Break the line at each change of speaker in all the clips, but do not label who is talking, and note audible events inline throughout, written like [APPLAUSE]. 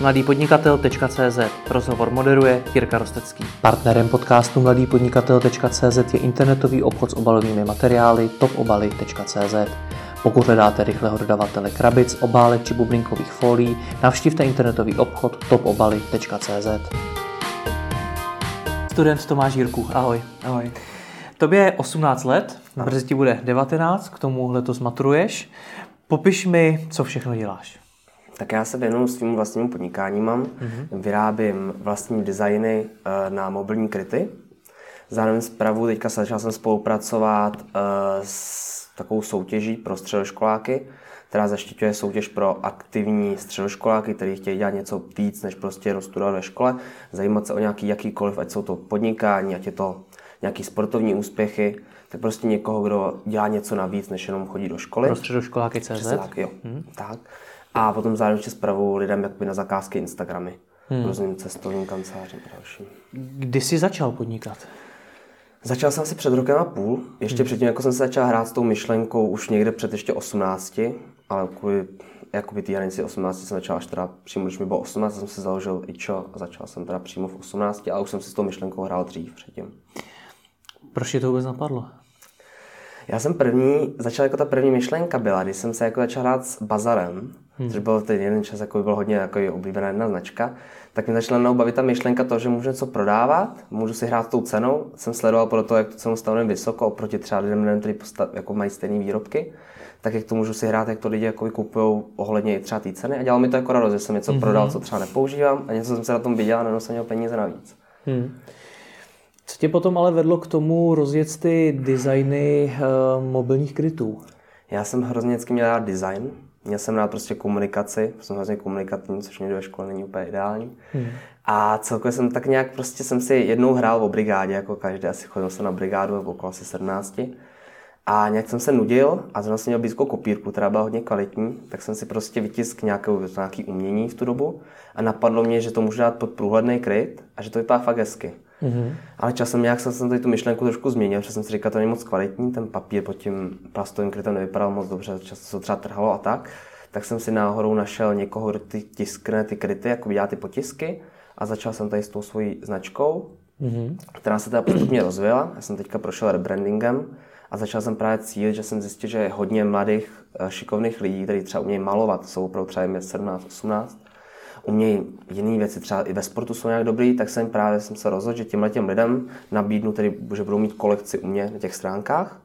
mladýpodnikatel.cz Rozhovor moderuje Jirka Rostecký. Partnerem podcastu mladýpodnikatel.cz je internetový obchod s obalovými materiály topobaly.cz. Pokud hledáte rychlého dodavatele krabic, obálek či bublinkových folií, navštivte internetový obchod topobaly.cz. Student Tomáš Jirku, ahoj.
Ahoj.
Tobě je 18 let, brzy ti bude 19, k tomu letos maturuješ. Popiš mi, co všechno děláš.
Tak já se věnuju svým vlastnímu podnikání mám. Mm-hmm. Vyrábím vlastní designy uh, na mobilní kryty. Zároveň zpravu teďka začal jsem spolupracovat uh, s takovou soutěží pro středoškoláky, která zaštiťuje soutěž pro aktivní středoškoláky, kteří chtějí dělat něco víc, než prostě rozstudovat ve škole, zajímat se o nějaký jakýkoliv, ať jsou to podnikání, ať je to nějaký sportovní úspěchy, tak prostě někoho, kdo dělá něco navíc, než jenom chodí do školy.
Pro středoškoláky CZ?
Tak, jo. Hmm. Tak. A potom zároveň zpravu lidem jakoby na zakázky Instagramy. Hmm. Různým cestovním kancelářím a dalším.
Kdy jsi začal podnikat?
Začal jsem si před rokem a půl. Ještě hmm. předtím, jako jsem se začal hrát s tou myšlenkou už někde před ještě 18, ale kvůli jakoby té hranici 18 jsem začal až teda přímo, když mi bylo 18, jsem si založil ičo a začal jsem teda přímo v 18, ale už jsem si s tou myšlenkou hrál dřív předtím.
Proč tě to vůbec napadlo?
Já jsem první, začal jako ta první myšlenka byla, když jsem se jako začal hrát s bazarem, hmm. což byl ten jeden čas jako byl hodně jako oblíbená jedna značka, tak mi začala mnou bavit ta myšlenka toho, že můžu něco prodávat, můžu si hrát s tou cenou. Jsem sledoval podle toho, jak tu cenu stanovím vysoko oproti třeba lidem, kteří jako mají stejné výrobky tak jak to můžu si hrát, jak to lidi jako kupují ohledně třeba té ceny. A dělalo mi to jako radost, že jsem něco mm-hmm. prodal, co třeba nepoužívám a něco jsem se na tom viděl a jsem měl peníze navíc. Hmm.
Co tě potom ale vedlo k tomu rozjet ty designy uh, mobilních krytů?
Já jsem hrozně měl rád design. Měl jsem rád prostě komunikaci, jsem hrozně komunikatní, což mě ve škole není úplně ideální. Hmm. A celkově jsem tak nějak prostě jsem si jednou hrál o brigádě, jako každý, asi chodil jsem na brigádu okolo asi 17. A nějak jsem se nudil a zrovna jsem měl blízko kopírku, která byla hodně kvalitní, tak jsem si prostě vytisk nějakou, nějaký umění v tu dobu a napadlo mě, že to můžu dát pod průhledný kryt a že to vypadá fakt hezky. Mm-hmm. Ale časem nějak jsem, jsem tady tu myšlenku trošku změnil, protože jsem si říkal, to není moc kvalitní, ten papír pod tím plastovým krytem nevypadal moc dobře, často se to třeba trhalo a tak. Tak jsem si náhodou našel někoho, kdo ty tiskne ty kryty, jako dělá ty potisky a začal jsem tady s tou svojí značkou, mm-hmm. která se teda postupně rozvíjela. Já jsem teďka prošel rebrandingem a začal jsem právě cílit, že jsem zjistil, že je hodně mladých, eh, šikovných lidí, kteří třeba umějí malovat, jsou opravdu třeba 17, 18, umějí jiné věci, třeba i ve sportu jsou nějak dobrý, tak jsem právě jsem se rozhodl, že těmhle těm lidem nabídnu, tedy, že budou mít kolekci u mě na těch stránkách,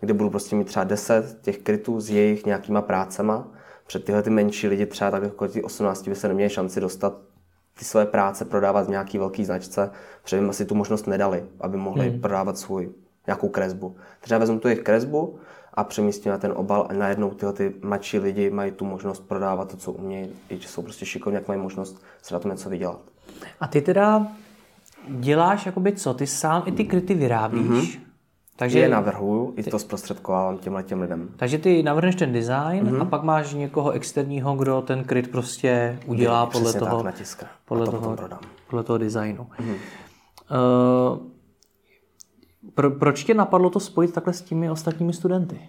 kde budu prostě mít třeba 10 těch krytů s jejich nějakýma prácema. Před tyhle ty menší lidi třeba tak jako ty 18 by se neměli šanci dostat ty své práce prodávat v nějaký velký značce, protože jim asi tu možnost nedali, aby mohli hmm. prodávat svůj nějakou kresbu. Třeba vezmu tu jejich kresbu a přemístím na ten obal a najednou tyhle ty mladší lidi mají tu možnost prodávat to, co umějí, i že jsou prostě šikovní, jak mají možnost se na tom něco vydělat.
A ty teda děláš jakoby co? Ty sám i ty kryty vyrábíš? Mm-hmm.
Takže je navrhuju, i to zprostředkovávám těmhle těm lidem.
Takže ty navrhneš ten design mm-hmm. a pak máš někoho externího, kdo ten kryt prostě udělá je, podle toho,
tak,
podle,
to
toho podle toho designu. Mm-hmm. Uh, pro, proč tě napadlo to spojit takhle s těmi ostatními studenty?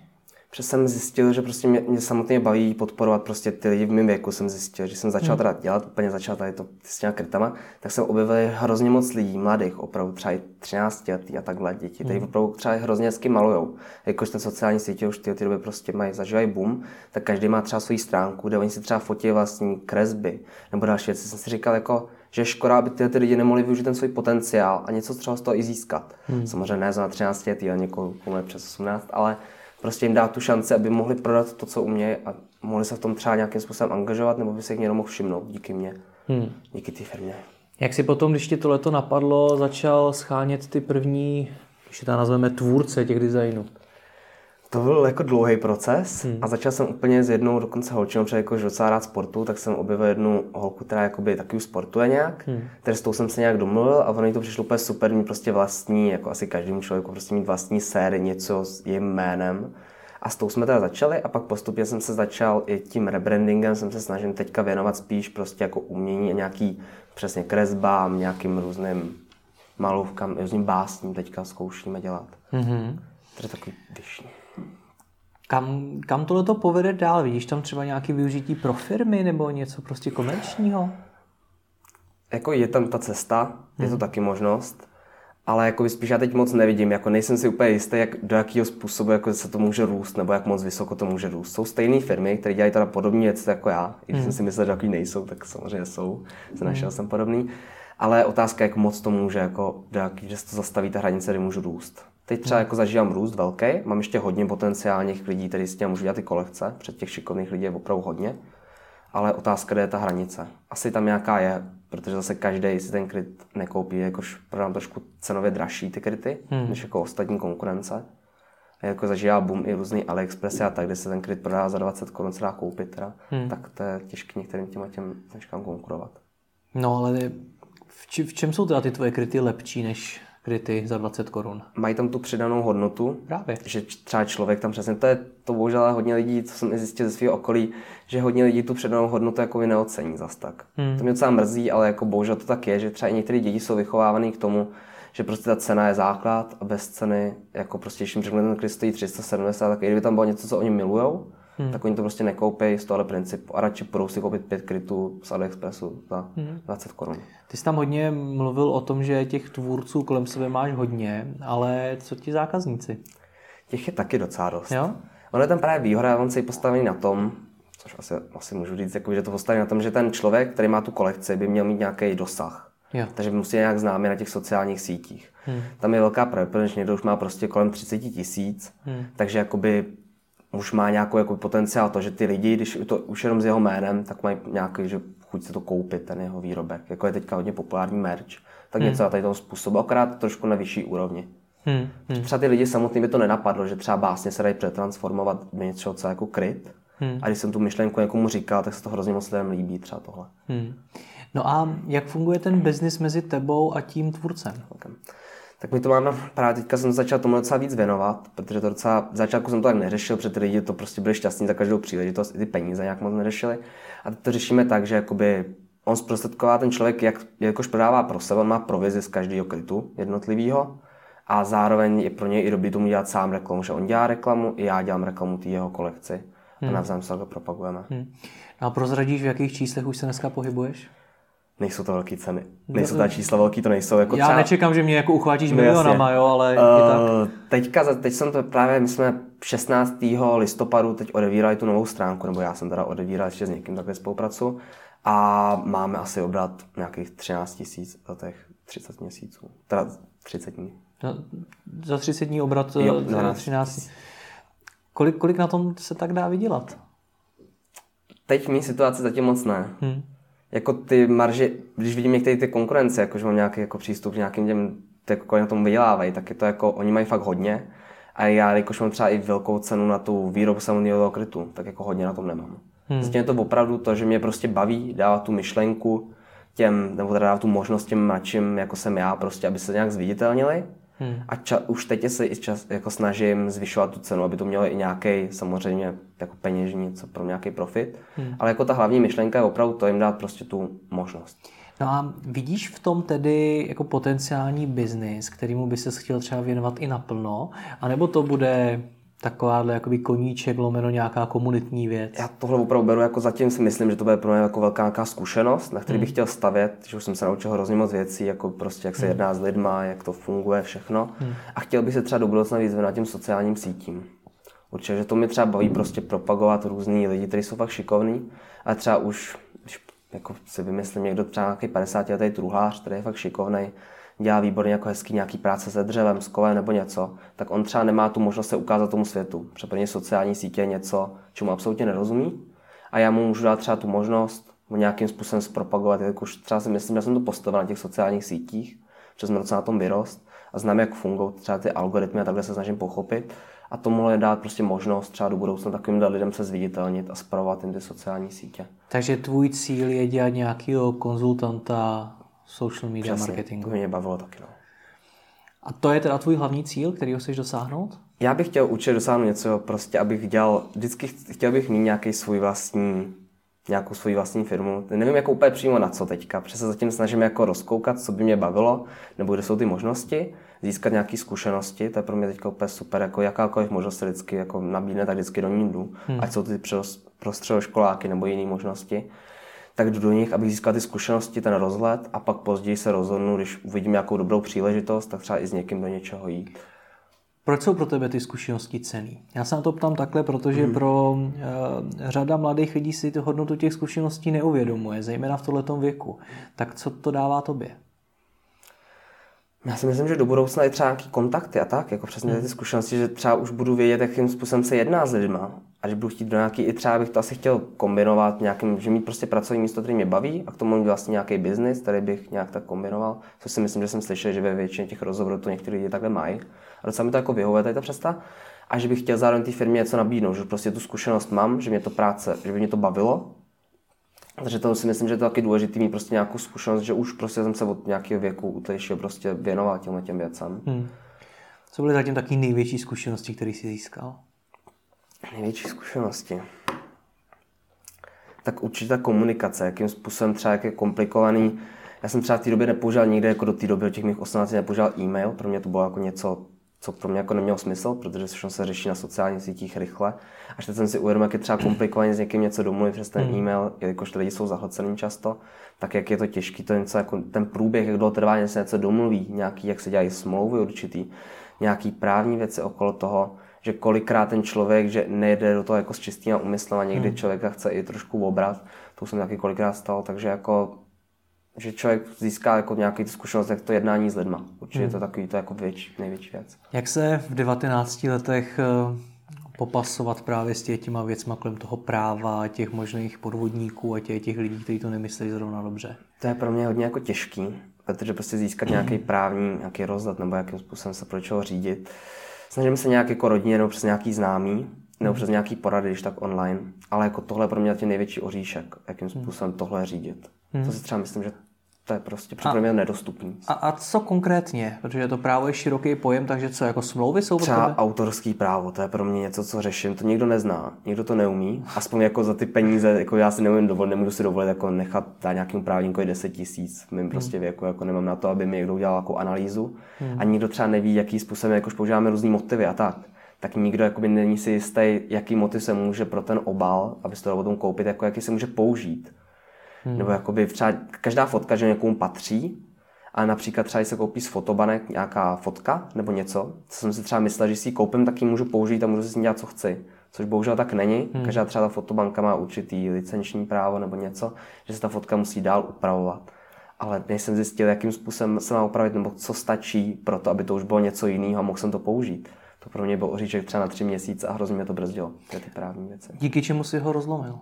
Protože jsem zjistil, že prostě mě, mě samotně baví podporovat prostě ty lidi v mém věku. Jsem zjistil, že jsem začal hmm. teda dělat, úplně začal tady to s těma krytama, tak jsem objevil hrozně moc lidí, mladých, opravdu třeba i 13 letý a takhle děti, hmm. opravdu třeba hrozně hezky malujou. Jakož ten sociální sítě už ty, ty doby prostě mají, zažívají boom, tak každý má třeba svou stránku, kde oni si třeba fotí vlastní kresby nebo další věci. Jsem si říkal, jako, že škoda, aby ty, ty lidi nemohli využít ten svůj potenciál a něco třeba z toho i získat. Hmm. Samozřejmě ne za 13 let, ale někoho přes 18, ale prostě jim dát tu šanci, aby mohli prodat to, co umějí a mohli se v tom třeba nějakým způsobem angažovat, nebo by se jich někdo mohl všimnout díky mně, hmm. díky té firmě.
Jak si potom, když ti tohleto napadlo, začal schánět ty první, když ta nazveme tvůrce těch designů?
To byl jako dlouhý proces hmm. a začal jsem úplně s jednou dokonce holčinou, protože jako docela rád sportu, tak jsem objevil jednu holku, která jakoby taky už sportuje nějak, hmm. takže s tou jsem se nějak domluvil a ono jí to přišlo úplně super, mít prostě vlastní, jako asi každému člověku, prostě mít vlastní sérii, něco s jejím jménem. A s tou jsme teda začali a pak postupně jsem se začal i tím rebrandingem, jsem se snažil teďka věnovat spíš prostě jako umění a nějaký přesně kresbám, nějakým různým malůvkám, různým básním teďka zkoušíme dělat. Mm-hmm. To je takový vyšší.
Kam, kam tohle to povede dál? Vidíš tam třeba nějaké využití pro firmy nebo něco prostě komerčního?
jako je tam ta cesta, je to hmm. taky možnost, ale jako spíš já teď moc nevidím, jako nejsem si úplně jistý, jak, do jakého způsobu jako se to může růst, nebo jak moc vysoko to může růst. Jsou stejné firmy, které dělají teda podobné věci jako já, i když hmm. jsem si myslel, že takový nejsou, tak samozřejmě jsou, se našel hmm. jsem podobný. Ale otázka, jak moc to může, jako, do jaký, že se to zastaví ta hranice, kdy můžu růst. Teď třeba hmm. jako zažívám růst velký, mám ještě hodně potenciálních lidí, kteří s tím můžu dělat ty kolekce, před těch šikovných lidí je opravdu hodně, ale otázka, kde je ta hranice. Asi tam nějaká je, protože zase každý si ten kryt nekoupí, jakož prodám trošku cenově dražší ty kryty, hmm. než jako ostatní konkurence. A jako zažívá boom i různý AliExpress a tak, kde se ten kryt prodá za 20 korun, se dá koupit, teda, hmm. tak to je těžké některým těm těm značkám konkurovat.
No ale v, či, v čem jsou teda ty tvoje kryty lepší než kryty za 20 korun?
Mají tam tu přidanou hodnotu.
Právě.
Že třeba člověk tam přesně, to je to bohužel hodně lidí, co jsem zjistil ze svého okolí, že hodně lidí tu přidanou hodnotu jako neocení zas tak. Hmm. To mě docela mrzí, ale jako bohužel to tak je, že třeba i některé děti jsou vychovávaný k tomu, že prostě ta cena je základ a bez ceny, jako prostě, když jim řekne ten kryt stojí 370, tak i kdyby tam bylo něco, co oni milujou, hmm. tak oni to prostě nekoupí z tohle principu a radši budou si koupit pět krytů z AliExpressu za hmm. 20 korun.
Ty jsi tam hodně mluvil o tom, že těch tvůrců kolem sebe máš hodně, ale co ti zákazníci?
Těch je taky docela dost.
Jo?
Ono je tam právě výhoda, on se postavený na tom, což asi, asi můžu říct, jako, že to postaví na tom, že ten člověk, který má tu kolekci, by měl mít nějaký dosah.
Jo.
Takže musí nějak známý na těch sociálních sítích. Hmm. Tam je velká pravděpodobnost, že někdo už má prostě kolem 30 tisíc, hmm. takže jakoby už má nějakou jako potenciál to, že ty lidi, když to už jenom s jeho jménem, tak mají nějaký, že chuť se to koupit, ten jeho výrobek. Jako je teďka hodně populární merch, tak hmm. něco na tady toho způsobu, akorát trošku na vyšší úrovni. Hmm. Hmm. Třeba ty lidi samotný by to nenapadlo, že třeba básně se dají přetransformovat do něčeho, co jako kryt. Hmm. A když jsem tu myšlenku někomu říkal, tak se to hrozně moc lidem líbí třeba tohle. Hmm.
No a jak funguje ten biznis mezi tebou a tím tvůrcem? Okay
tak mi to mám, právě teďka jsem začal tomu docela víc věnovat, protože to docela, v začátku jsem to tak neřešil, protože ty lidi to prostě byli šťastní za každou příležitost, i ty peníze nějak moc neřešili. A teď to řešíme tak, že jakoby on zprostředková ten člověk, jak, jakož prodává pro sebe, on má provizi z každého krytu jednotlivého a zároveň je pro něj i dobrý tomu dělat sám reklamu, že on dělá reklamu, i já dělám reklamu té jeho kolekci hmm. a navzájem se to propagujeme. Hmm.
No a prozradíš, v jakých číslech už se dneska pohybuješ?
Nejsou to velké ceny. Nejsou ta čísla velký, to nejsou. Jako
Já třeba... nečekám, že mě jako uchvátíš no, milionama, jo, ale uh,
tak. Teďka, teď jsem to právě, my jsme 16. listopadu teď odevírali tu novou stránku, nebo já jsem teda odevíral ještě s někým takhle spolupracu a máme asi obrat nějakých 13 tisíc za těch 30 měsíců. Teda 30 dní.
Za, za 30 dní obrat jo, 13 Kolik, kolik na tom se tak dá vydělat?
Teď v mý situaci zatím moc ne. Hmm jako ty marže, když vidím některé ty konkurence, jako že mám nějaký jako přístup k nějakým těm, ty jako na tom vydělávají, tak je to jako, oni mají fakt hodně. A já, jakož mám třeba i velkou cenu na tu výrobu samotného krytu, tak jako hodně na tom nemám. Hmm. Zatím je to opravdu to, že mě prostě baví dávat tu myšlenku těm, nebo teda dávat tu možnost těm mladším, jako jsem já, prostě, aby se nějak zviditelnili. Hmm. A ča, už teď se i čas, jako snažím zvyšovat tu cenu, aby to mělo i nějaký samozřejmě jako peněžní, co pro nějaký profit. Hmm. Ale jako ta hlavní myšlenka je opravdu to jim dát prostě tu možnost.
No a vidíš v tom tedy jako potenciální biznis, kterýmu by se chtěl třeba věnovat i naplno, anebo to bude takováhle jakoby koníček, lomeno nějaká komunitní věc.
Já tohle opravdu beru jako zatím si myslím, že to bude pro mě jako velká nějaká zkušenost, na který hmm. bych chtěl stavět, že už jsem se naučil hrozně moc věcí, jako prostě jak se hmm. jedná s lidma, jak to funguje, všechno. Hmm. A chtěl bych se třeba do budoucna víc na těm sociálním sítím. Určitě, že to mi třeba baví prostě propagovat různý lidi, kteří jsou fakt šikovní, a třeba už, když jako si vymyslím někdo třeba nějaký 50 letý truhlář, který je fakt šikovný, dělá výborně jako hezký nějaký práce se dřevem, s kovem nebo něco, tak on třeba nemá tu možnost se ukázat tomu světu. Protože sociální sítě je něco, čemu absolutně nerozumí. A já mu můžu dát třeba tu možnost nějakým způsobem zpropagovat, jak už třeba si myslím, že jsem to postavil na těch sociálních sítích, že jsem docela na tom vyrost a znám, jak fungují třeba ty algoritmy a takhle se snažím pochopit. A tomu je dát prostě možnost třeba do budoucna takovým lidem se zviditelnit a spravovat jim ty sociální sítě.
Takže tvůj cíl je dělat nějakého konzultanta social media Přesně, marketingu.
to mě bavilo taky. No.
A to je teda tvůj hlavní cíl, který chceš dosáhnout?
Já bych chtěl určitě dosáhnout něco, prostě abych dělal, vždycky chtěl bych mít nějaký svůj vlastní, nějakou svou vlastní firmu. Nevím jako úplně přímo na co teďka, protože se zatím snažím jako rozkoukat, co by mě bavilo, nebo kde jsou ty možnosti, získat nějaké zkušenosti, to je pro mě teďka úplně super, jako jakákoliv možnost se vždycky jako nabídne, tak vždycky do ní jdu, hmm. ať jsou ty pro středoškoláky nebo jiné možnosti. Tak jdu do nich, abych získal ty zkušenosti, ten rozhled a pak později se rozhodnu, když uvidím nějakou dobrou příležitost, tak třeba i s někým do něčeho jít.
Proč jsou pro tebe ty zkušenosti cený? Já se na to ptám takhle, protože hmm. pro uh, řada mladých lidí si ty hodnotu těch zkušeností neuvědomuje, zejména v tomto věku. Tak co to dává tobě?
Já si myslím, že do budoucna je třeba nějaký kontakty a tak, jako přesně ty hmm. zkušenosti, že třeba už budu vědět, jakým způsobem se jedná s lidma. A že budu chtít do nějaký, i třeba bych to asi chtěl kombinovat nějakým, že mít prostě pracovní místo, který mě baví a k tomu mít vlastně nějaký biznis, který bych nějak tak kombinoval. Což si myslím, že jsem slyšel, že ve většině těch rozhovorů to někteří lidi takhle mají. A docela mi to jako vyhovuje tady ta představa. A že bych chtěl zároveň té firmě něco nabídnout, že prostě tu zkušenost mám, že mě to práce, že by mě to bavilo takže to si myslím, že to je taky důležité mít prostě nějakou zkušenost, že už prostě jsem se od nějakého věku utlejšil prostě věnoval těmhle těm věcem. Hmm.
Co byly zatím taky největší zkušenosti, které jsi získal?
Největší zkušenosti? Tak určitě ta komunikace, jakým způsobem třeba jak je komplikovaný. Já jsem třeba v té době nepoužíval nikde, jako do té doby, od těch mých 18 nepoužíval e-mail, pro mě to bylo jako něco co pro mě jako nemělo smysl, protože všechno se řeší na sociálních sítích rychle. Až teď jsem si uvědomil, jak je třeba komplikovaně s někým něco domluvit přes ten mm. e-mail, jelikož ty lidi jsou zahlcený často, tak jak je to těžké, to něco jako ten průběh, jak dlouho trvá, se něco domluví, nějaký, jak se dělají smlouvy určitý, nějaký právní věci okolo toho, že kolikrát ten člověk, že nejde do toho jako s čistým úmyslem a někdy mm. člověka chce i trošku obrat, to už jsem taky kolikrát stalo, takže jako že člověk získá jako nějaký zkušenost, jak to jednání s lidma. Určitě hmm. to takový to jako větší, největší věc.
Jak se v 19 letech eh, popasovat právě s těma věcma kolem toho práva, těch možných podvodníků a těch, těch lidí, kteří to nemyslí zrovna dobře?
To je pro mě hodně jako těžký, protože prostě získat nějaký právní, nějaký rozhled nebo jakým způsobem se pro čeho řídit. Snažím se nějak jako rodině nebo přes nějaký známý, nebo přes nějaký porady, když tak online. Ale jako tohle pro mě je největší oříšek, jakým způsobem tohle řídit. Hmm. To si třeba myslím, že to je prostě pro mě nedostupný.
A, a co konkrétně? Protože to právo je široký pojem, takže co, jako smlouvy jsou
Třeba tebe? autorský právo, to je pro mě něco, co řeším. To nikdo nezná, nikdo to neumí. Aspoň jako za ty peníze, jako já si neumím dovolit, nemůžu si dovolit jako nechat dát nějakému právníkovi 10 tisíc v mém hmm. prostě věku, jako nemám na to, aby mi někdo udělal jako analýzu. Hmm. A nikdo třeba neví, jaký způsobem, jakož používáme různý motivy a tak tak nikdo jakoby není si jistý, jaký motiv se může pro ten obal, aby se to potom koupit, jako jaký se může použít. Hmm. Nebo jakoby třeba každá fotka, že někomu patří, a například třeba, když se koupí z fotobanek nějaká fotka nebo něco, co jsem si třeba myslel, že si ji koupím, tak ji můžu použít a můžu si s ní dělat, co chci. Což bohužel tak není. Hmm. Každá třeba ta fotobanka má určitý licenční právo nebo něco, že se ta fotka musí dál upravovat. Ale než jsem zjistil, jakým způsobem se má upravit nebo co stačí pro to, aby to už bylo něco jiného a mohl jsem to použít. To pro mě byl oříček třeba na tři měsíce a hrozně mě to brzdilo, ty právní věci.
Díky čemu si ho rozlomil?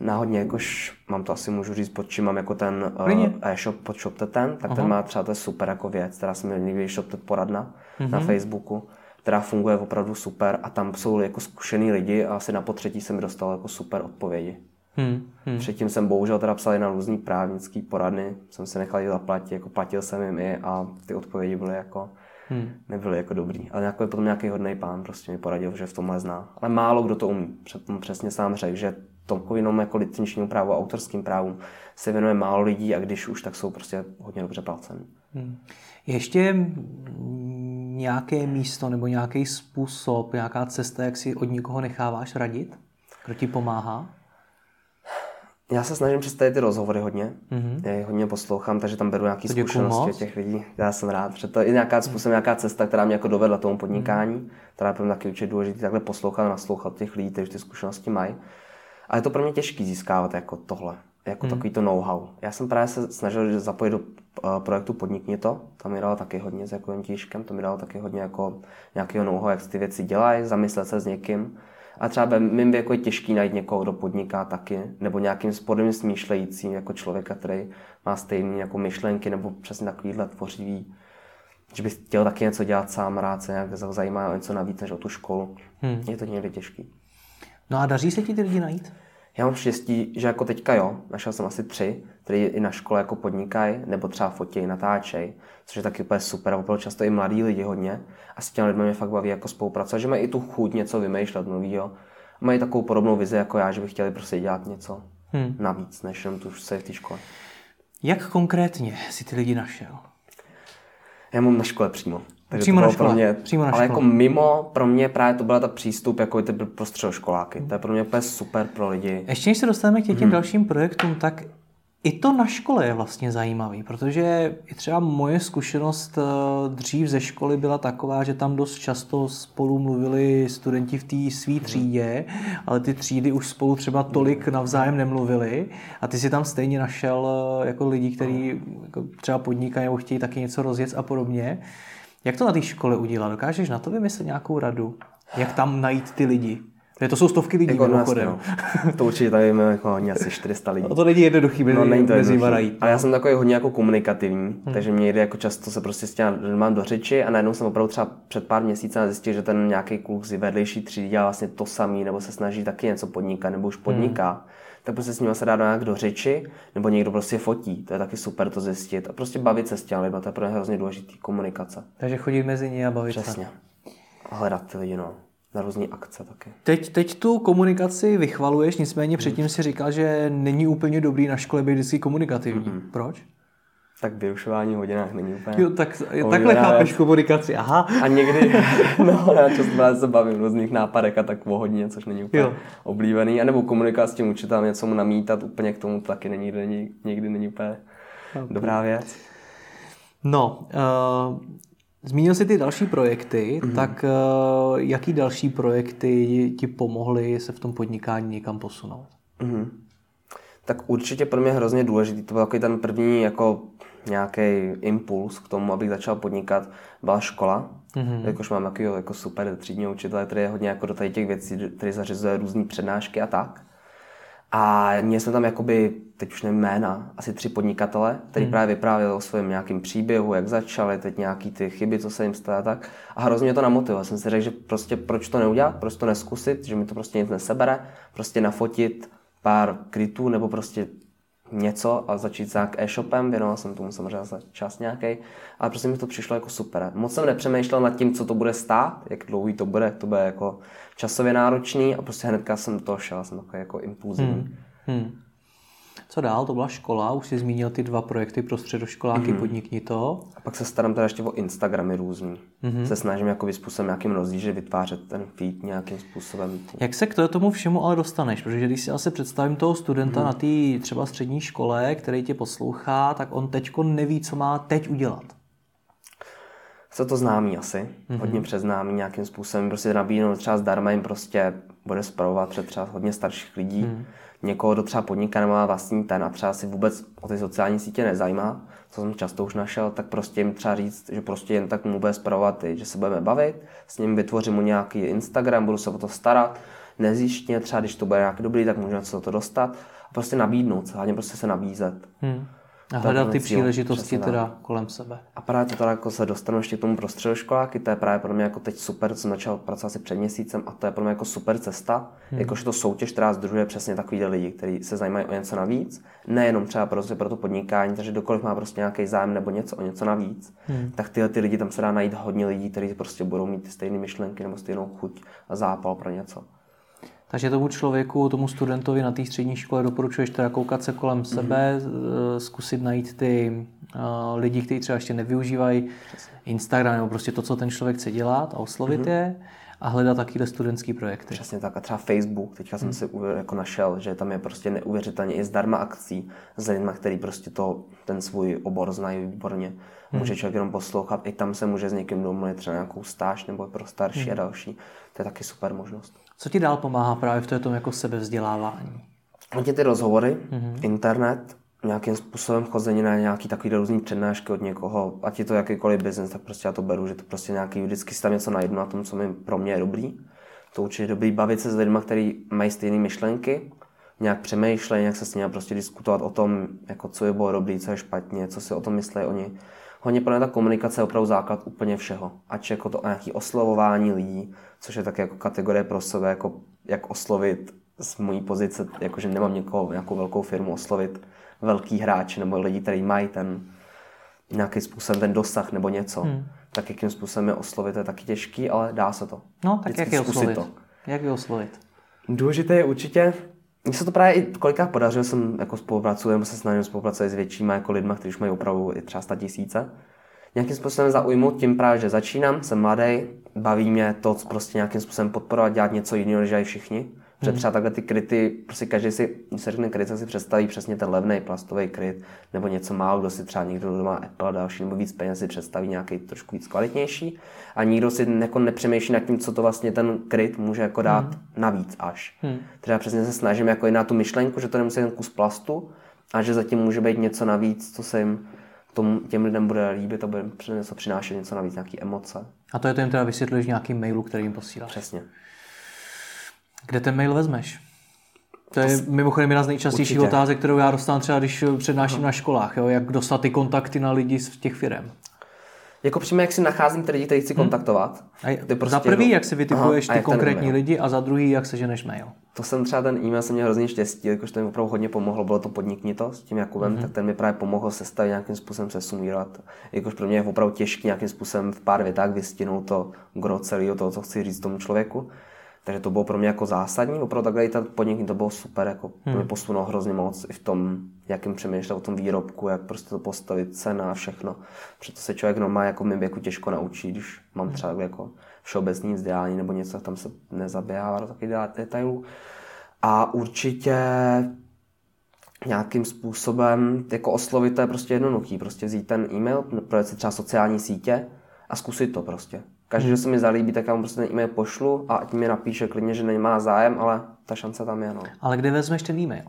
Náhodně, jakož mám to asi můžu říct, pod čím mám jako ten uh, e-shop pod ShopTeten, tak Aha. ten má třeba to je super jako věc, která se mi líbí, ShopTet poradna mm-hmm. na Facebooku, která funguje opravdu super a tam jsou jako zkušený lidi a asi na potřetí jsem dostal jako super odpovědi. Hmm, hmm. Předtím jsem bohužel teda psal na různý právnický poradny, jsem se nechal zaplatit, jako platil jsem jim i a ty odpovědi byly jako, hmm. nebyly jako dobrý. Ale jako je potom nějaký hodný pán prostě mi poradil, že v tomhle zná. Ale málo kdo to umí. Přesně sám řekl, že jenom jako licenčnímu právu a autorským právům se věnuje málo lidí a když už, tak jsou prostě hodně dobře placen. Hmm.
Ještě nějaké místo nebo nějaký způsob, nějaká cesta, jak si od někoho necháváš radit? Kdo ti pomáhá?
Já se snažím představit ty rozhovory hodně. Mm-hmm. Já je hodně poslouchám, takže tam beru nějaké zkušenosti od těch lidí. Já jsem rád, že to je nějaká způsob, nějaká cesta, která mě jako dovedla tomu podnikání, mm-hmm. která je pro mě taky určitě důležité takhle poslouchat a naslouchat těch lidí, kteří ty zkušenosti mají. A je to pro mě těžké získávat jako tohle, jako hmm. takový to know-how. Já jsem právě se snažil zapojit do uh, projektu Podnikni to, tam mi dalo taky hodně s jako tížkem, to mi dalo taky hodně jako nějakého know-how, jak se ty věci dělají, zamyslet se s někým. A třeba ve mým věku je těžký najít někoho, kdo podniká taky, nebo nějakým spodem smýšlejícím jako člověka, který má stejné jako myšlenky, nebo přesně takovýhle tvořivý, že bych chtěl taky něco dělat sám, rád se nějak zajímá o něco navíc než o tu školu. Hmm. Je to někdy těžký.
No a daří se ti ty lidi najít?
Já mám štěstí, že jako teďka jo, našel jsem asi tři, kteří i na škole jako podnikají, nebo třeba fotí, natáčejí, což je taky úplně super, opravdu často i mladí lidi hodně. A s těmi lidmi mě fakt baví jako spolupracovat, že mají i tu chuť něco vymýšlet novýho. Mají takovou podobnou vizi jako já, že by chtěli prostě dělat něco hmm. navíc, než jenom tu se v té škole.
Jak konkrétně si ty lidi našel?
Já mám na škole přímo.
Takže přímo to na škole. Pro mě, přímo na
ale škole. jako mimo, pro mě právě to byla ta přístup, jako ty pro středoškoláky. To je pro mě úplně super pro lidi.
Ještě než se dostaneme k těm hmm. dalším projektům, tak i to na škole je vlastně zajímavý, protože i třeba moje zkušenost eh, dřív ze školy byla taková, že tam dost často spolu mluvili studenti v té své třídě, ale ty třídy už spolu třeba tolik navzájem nemluvili a ty si tam stejně našel eh, jako lidi, kteří jako třeba podnikají nebo chtějí taky něco rozjet a podobně. Jak to na té škole udělat? Dokážeš na to vymyslet nějakou radu? Jak tam najít ty lidi? To jsou stovky lidí jako mimochodem.
No. To určitě tady máme jako hodně, asi 400 lidí.
No to není jednoduchý mezi, no, není to mezi jednoduchý.
Ale já jsem takový hodně jako komunikativní, hmm. takže mě jde jako často se prostě s těma mám do řeči a najednou jsem opravdu třeba před pár měsíci zjistil, že ten nějaký kluk z vedlejší třídy dělá vlastně to samý, nebo se snaží taky něco podnikat, nebo už podniká. Hmm. Tak prostě s ním se dá nějak do řeči, nebo někdo prostě fotí. To je taky super to zjistit. A prostě bavit se s těmi lidmi, to je pro ně hrozně důležitý komunikace.
Takže chodit mezi ně a bavit
Přesně. se. Přesně. A hledat ty lidi, no na různé akce taky.
Teď, teď tu komunikaci vychvaluješ, nicméně předtím si říkal, že není úplně dobrý na škole být vždycky komunikativní. Mm-hmm. Proč?
Tak v vyrušování hodinách není úplně.
Jo, tak, takhle chápeš komunikaci, aha.
A někdy, [LAUGHS] no, já často se bavím v různých nápadech a tak o hodině, což není úplně jo. oblíbený. A nebo komunikovat s tím učitelem, něco mu namítat, úplně k tomu taky není, není někdy není úplně okay. dobrá věc.
No, uh, Zmínil jsi ty další projekty, mm-hmm. tak uh, jaký další projekty ti pomohly se v tom podnikání někam posunout? Mm-hmm.
Tak určitě pro mě hrozně důležitý, to byl takový ten první jako nějaký impuls k tomu, abych začal podnikat, byla škola. Mm-hmm. Jakož mám takový jako super třídního učitele, který je hodně jako do tady těch věcí, který zařizuje různé přednášky a tak. A měli jsme tam jakoby, teď už nevím jména, asi tři podnikatele, který hmm. právě vyprávěli o svém nějakém příběhu, jak začali, teď nějaký ty chyby, co se jim stalo a tak. A hrozně to namotivovalo. Jsem si řekl, že prostě proč to neudělat, proč to neskusit, že mi to prostě nic nesebere, prostě nafotit pár krytů nebo prostě něco a začít nějak e-shopem, věnoval jsem tomu samozřejmě za čas nějaký, ale prostě mi to přišlo jako super. Moc jsem nepřemýšlel nad tím, co to bude stát, jak dlouhý to bude, to bude jako časově náročný a prostě hnedka jsem to šel, jsem takový jako impulzivní. Hmm. Hmm.
Co dál? To byla škola, už jsi zmínil ty dva projekty pro středoškoláky, mm-hmm. podnikni to.
A pak se starám teda ještě o Instagramy různý. Mm-hmm. Se snažím jako způsobem nějakým rozdíže vytvářet ten feed nějakým způsobem.
Jak se k tomu všemu ale dostaneš? Protože když si asi představím toho studenta mm-hmm. na té třeba střední škole, který tě poslouchá, tak on teďko neví, co má teď udělat.
Co to známý asi, mm-hmm. hodně přeznámý nějakým způsobem, prostě nabídnout třeba zdarma jim prostě bude zpravovat před třeba hodně starších lidí. Mm-hmm někoho, kdo třeba podniká nebo má vlastní ten a třeba si vůbec o ty sociální sítě nezajímá, co jsem často už našel, tak prostě jim třeba říct, že prostě jen tak mu bude zpravovat, že se budeme bavit, s ním vytvořím mu nějaký Instagram, budu se o to starat, nezjištně, třeba když to bude nějaký dobrý, tak můžeme se to dostat a prostě nabídnout, hlavně prostě se nabízet. Hmm.
A hledat ty příležitosti teda kolem sebe.
A právě to teda jako se dostanu ještě k tomu pro středoškoláky, to je právě pro mě jako teď super, co jsem začal pracovat asi před měsícem a to je pro mě jako super cesta, hmm. jakože to soutěž, která združuje přesně takový lidi, kteří se zajímají o něco navíc, nejenom třeba prostě pro to podnikání, takže dokoliv má prostě nějaký zájem nebo něco o něco navíc, hmm. tak tyhle ty lidi tam se dá najít hodně lidí, kteří prostě budou mít ty stejné myšlenky nebo stejnou chuť a zápal pro něco.
Takže tomu člověku, tomu studentovi na té střední škole doporučuješ teda koukat se kolem mm-hmm. sebe, zkusit najít ty uh, lidi, kteří třeba ještě nevyužívají. Instagram nebo prostě to, co ten člověk chce dělat a oslovit mm-hmm. je a hledat takové studentské projekty.
Přesně tak. A třeba Facebook, teďka jsem hmm. si jako našel, že tam je prostě neuvěřitelně i zdarma akcí s lidmi, který prostě to, ten svůj obor znají výborně. Hmm. Může člověk jenom poslouchat, i tam se může s někým domluvit třeba nějakou stáž nebo pro starší hmm. a další. To je taky super možnost.
Co ti dál pomáhá právě v tom jako sebevzdělávání?
Hodně ty rozhovory, mm-hmm. internet, nějakým způsobem chození na nějaký takový různý přednášky od někoho, ať je to jakýkoliv biznes, tak prostě já to beru, že to prostě nějaký, vždycky si tam něco najdu na tom, co mi pro mě je dobrý. To určitě je dobrý bavit se s lidmi, kteří mají stejné myšlenky, nějak přemýšlet, nějak se s nimi prostě diskutovat o tom, jako co je bylo dobrý, co je špatně, co si o tom myslí oni. Hodně pro ta komunikace je opravdu základ úplně všeho. Ať jako to nějaké oslovování lidí, což je také jako kategorie pro sebe, jako jak oslovit z mojí pozice, jakože nemám někoho, nějakou velkou firmu oslovit velký hráč nebo lidi, kteří mají ten nějaký způsobem ten dosah nebo něco, hmm. tak jakým způsobem je oslovit je taky těžký, ale dá se to.
No, tak Vždycky jak je oslovit? To. Jak je oslovit?
Důležité je určitě, mně se to právě i kolikrát podařilo, jsem jako spolupracuji, nebo se snažím spolupracovat s většíma jako lidma, kteří už mají opravdu i třeba 100 tisíce. Nějakým způsobem zaujmout tím právě, že začínám, jsem mladý, baví mě to prostě nějakým způsobem podporovat, dělat něco jiného, než všichni. Protože třeba takhle ty kryty, prostě každý si, když se řekne kryt, si představí přesně ten levný plastový kryt, nebo něco málo, kdo si třeba někdo, kdo má Apple a další, nebo víc peněz si představí nějaký trošku víc kvalitnější. A nikdo si jako nepřemýšlí nad tím, co to vlastně ten kryt může jako dát hmm. navíc až. Hmm. Třeba přesně se snažím jako i na tu myšlenku, že to nemusí jen kus plastu, a že zatím může být něco navíc, co se jim tom, těm lidem bude líbit a bude něco přinášet něco navíc, nějaké emoce.
A to je to jim teda vysvětlíš v nějakým mailu, který jim posíláš.
Přesně.
Kde ten mail vezmeš? To je mimochodem jedna z nejčastějších Určitě. otázek, kterou já dostávám třeba, když přednáším na školách. Jo? Jak dostat ty kontakty na lidi z těch firm.
Jako přímo, jak si nacházím ty lidi, které chci hmm. kontaktovat.
A ty prostě za prvý, jak si vytipuješ Aha, ty konkrétní lidi a za druhý, jak se ženeš mail.
To jsem třeba ten e-mail, jsem měl hrozně štěstí, jakož to mi opravdu hodně pomohlo, bylo to podnikni to s tím Jakubem, hmm tak ten mi právě pomohl sestavit nějakým způsobem se sumírovat. Jakož pro mě je opravdu těžké nějakým způsobem v pár větách vystihnout to gro celého toho, co chci říct tomu člověku. Takže to bylo pro mě jako zásadní, opravdu takhle i ta podniky to bylo super, jako hmm. mě posunulo hrozně moc i v tom, jakým přemýšlet o tom výrobku, jak prostě to postavit, cena a všechno. Proto se člověk no, má jako mým věku těžko naučí, když mám třeba jako všeobecný vzdělání nebo něco, tam se nezaběhává do takových detailů. A určitě nějakým způsobem jako oslovit, to je prostě jednoduchý. Prostě vzít ten e-mail, projet si třeba sociální sítě a zkusit to prostě. Každý, kdo se mi zalíbí, tak já mu prostě ten e-mail pošlu a ať mi napíše klidně, že nemá zájem, ale ta šance tam je. No.
Ale kde vezmeš ten e-mail?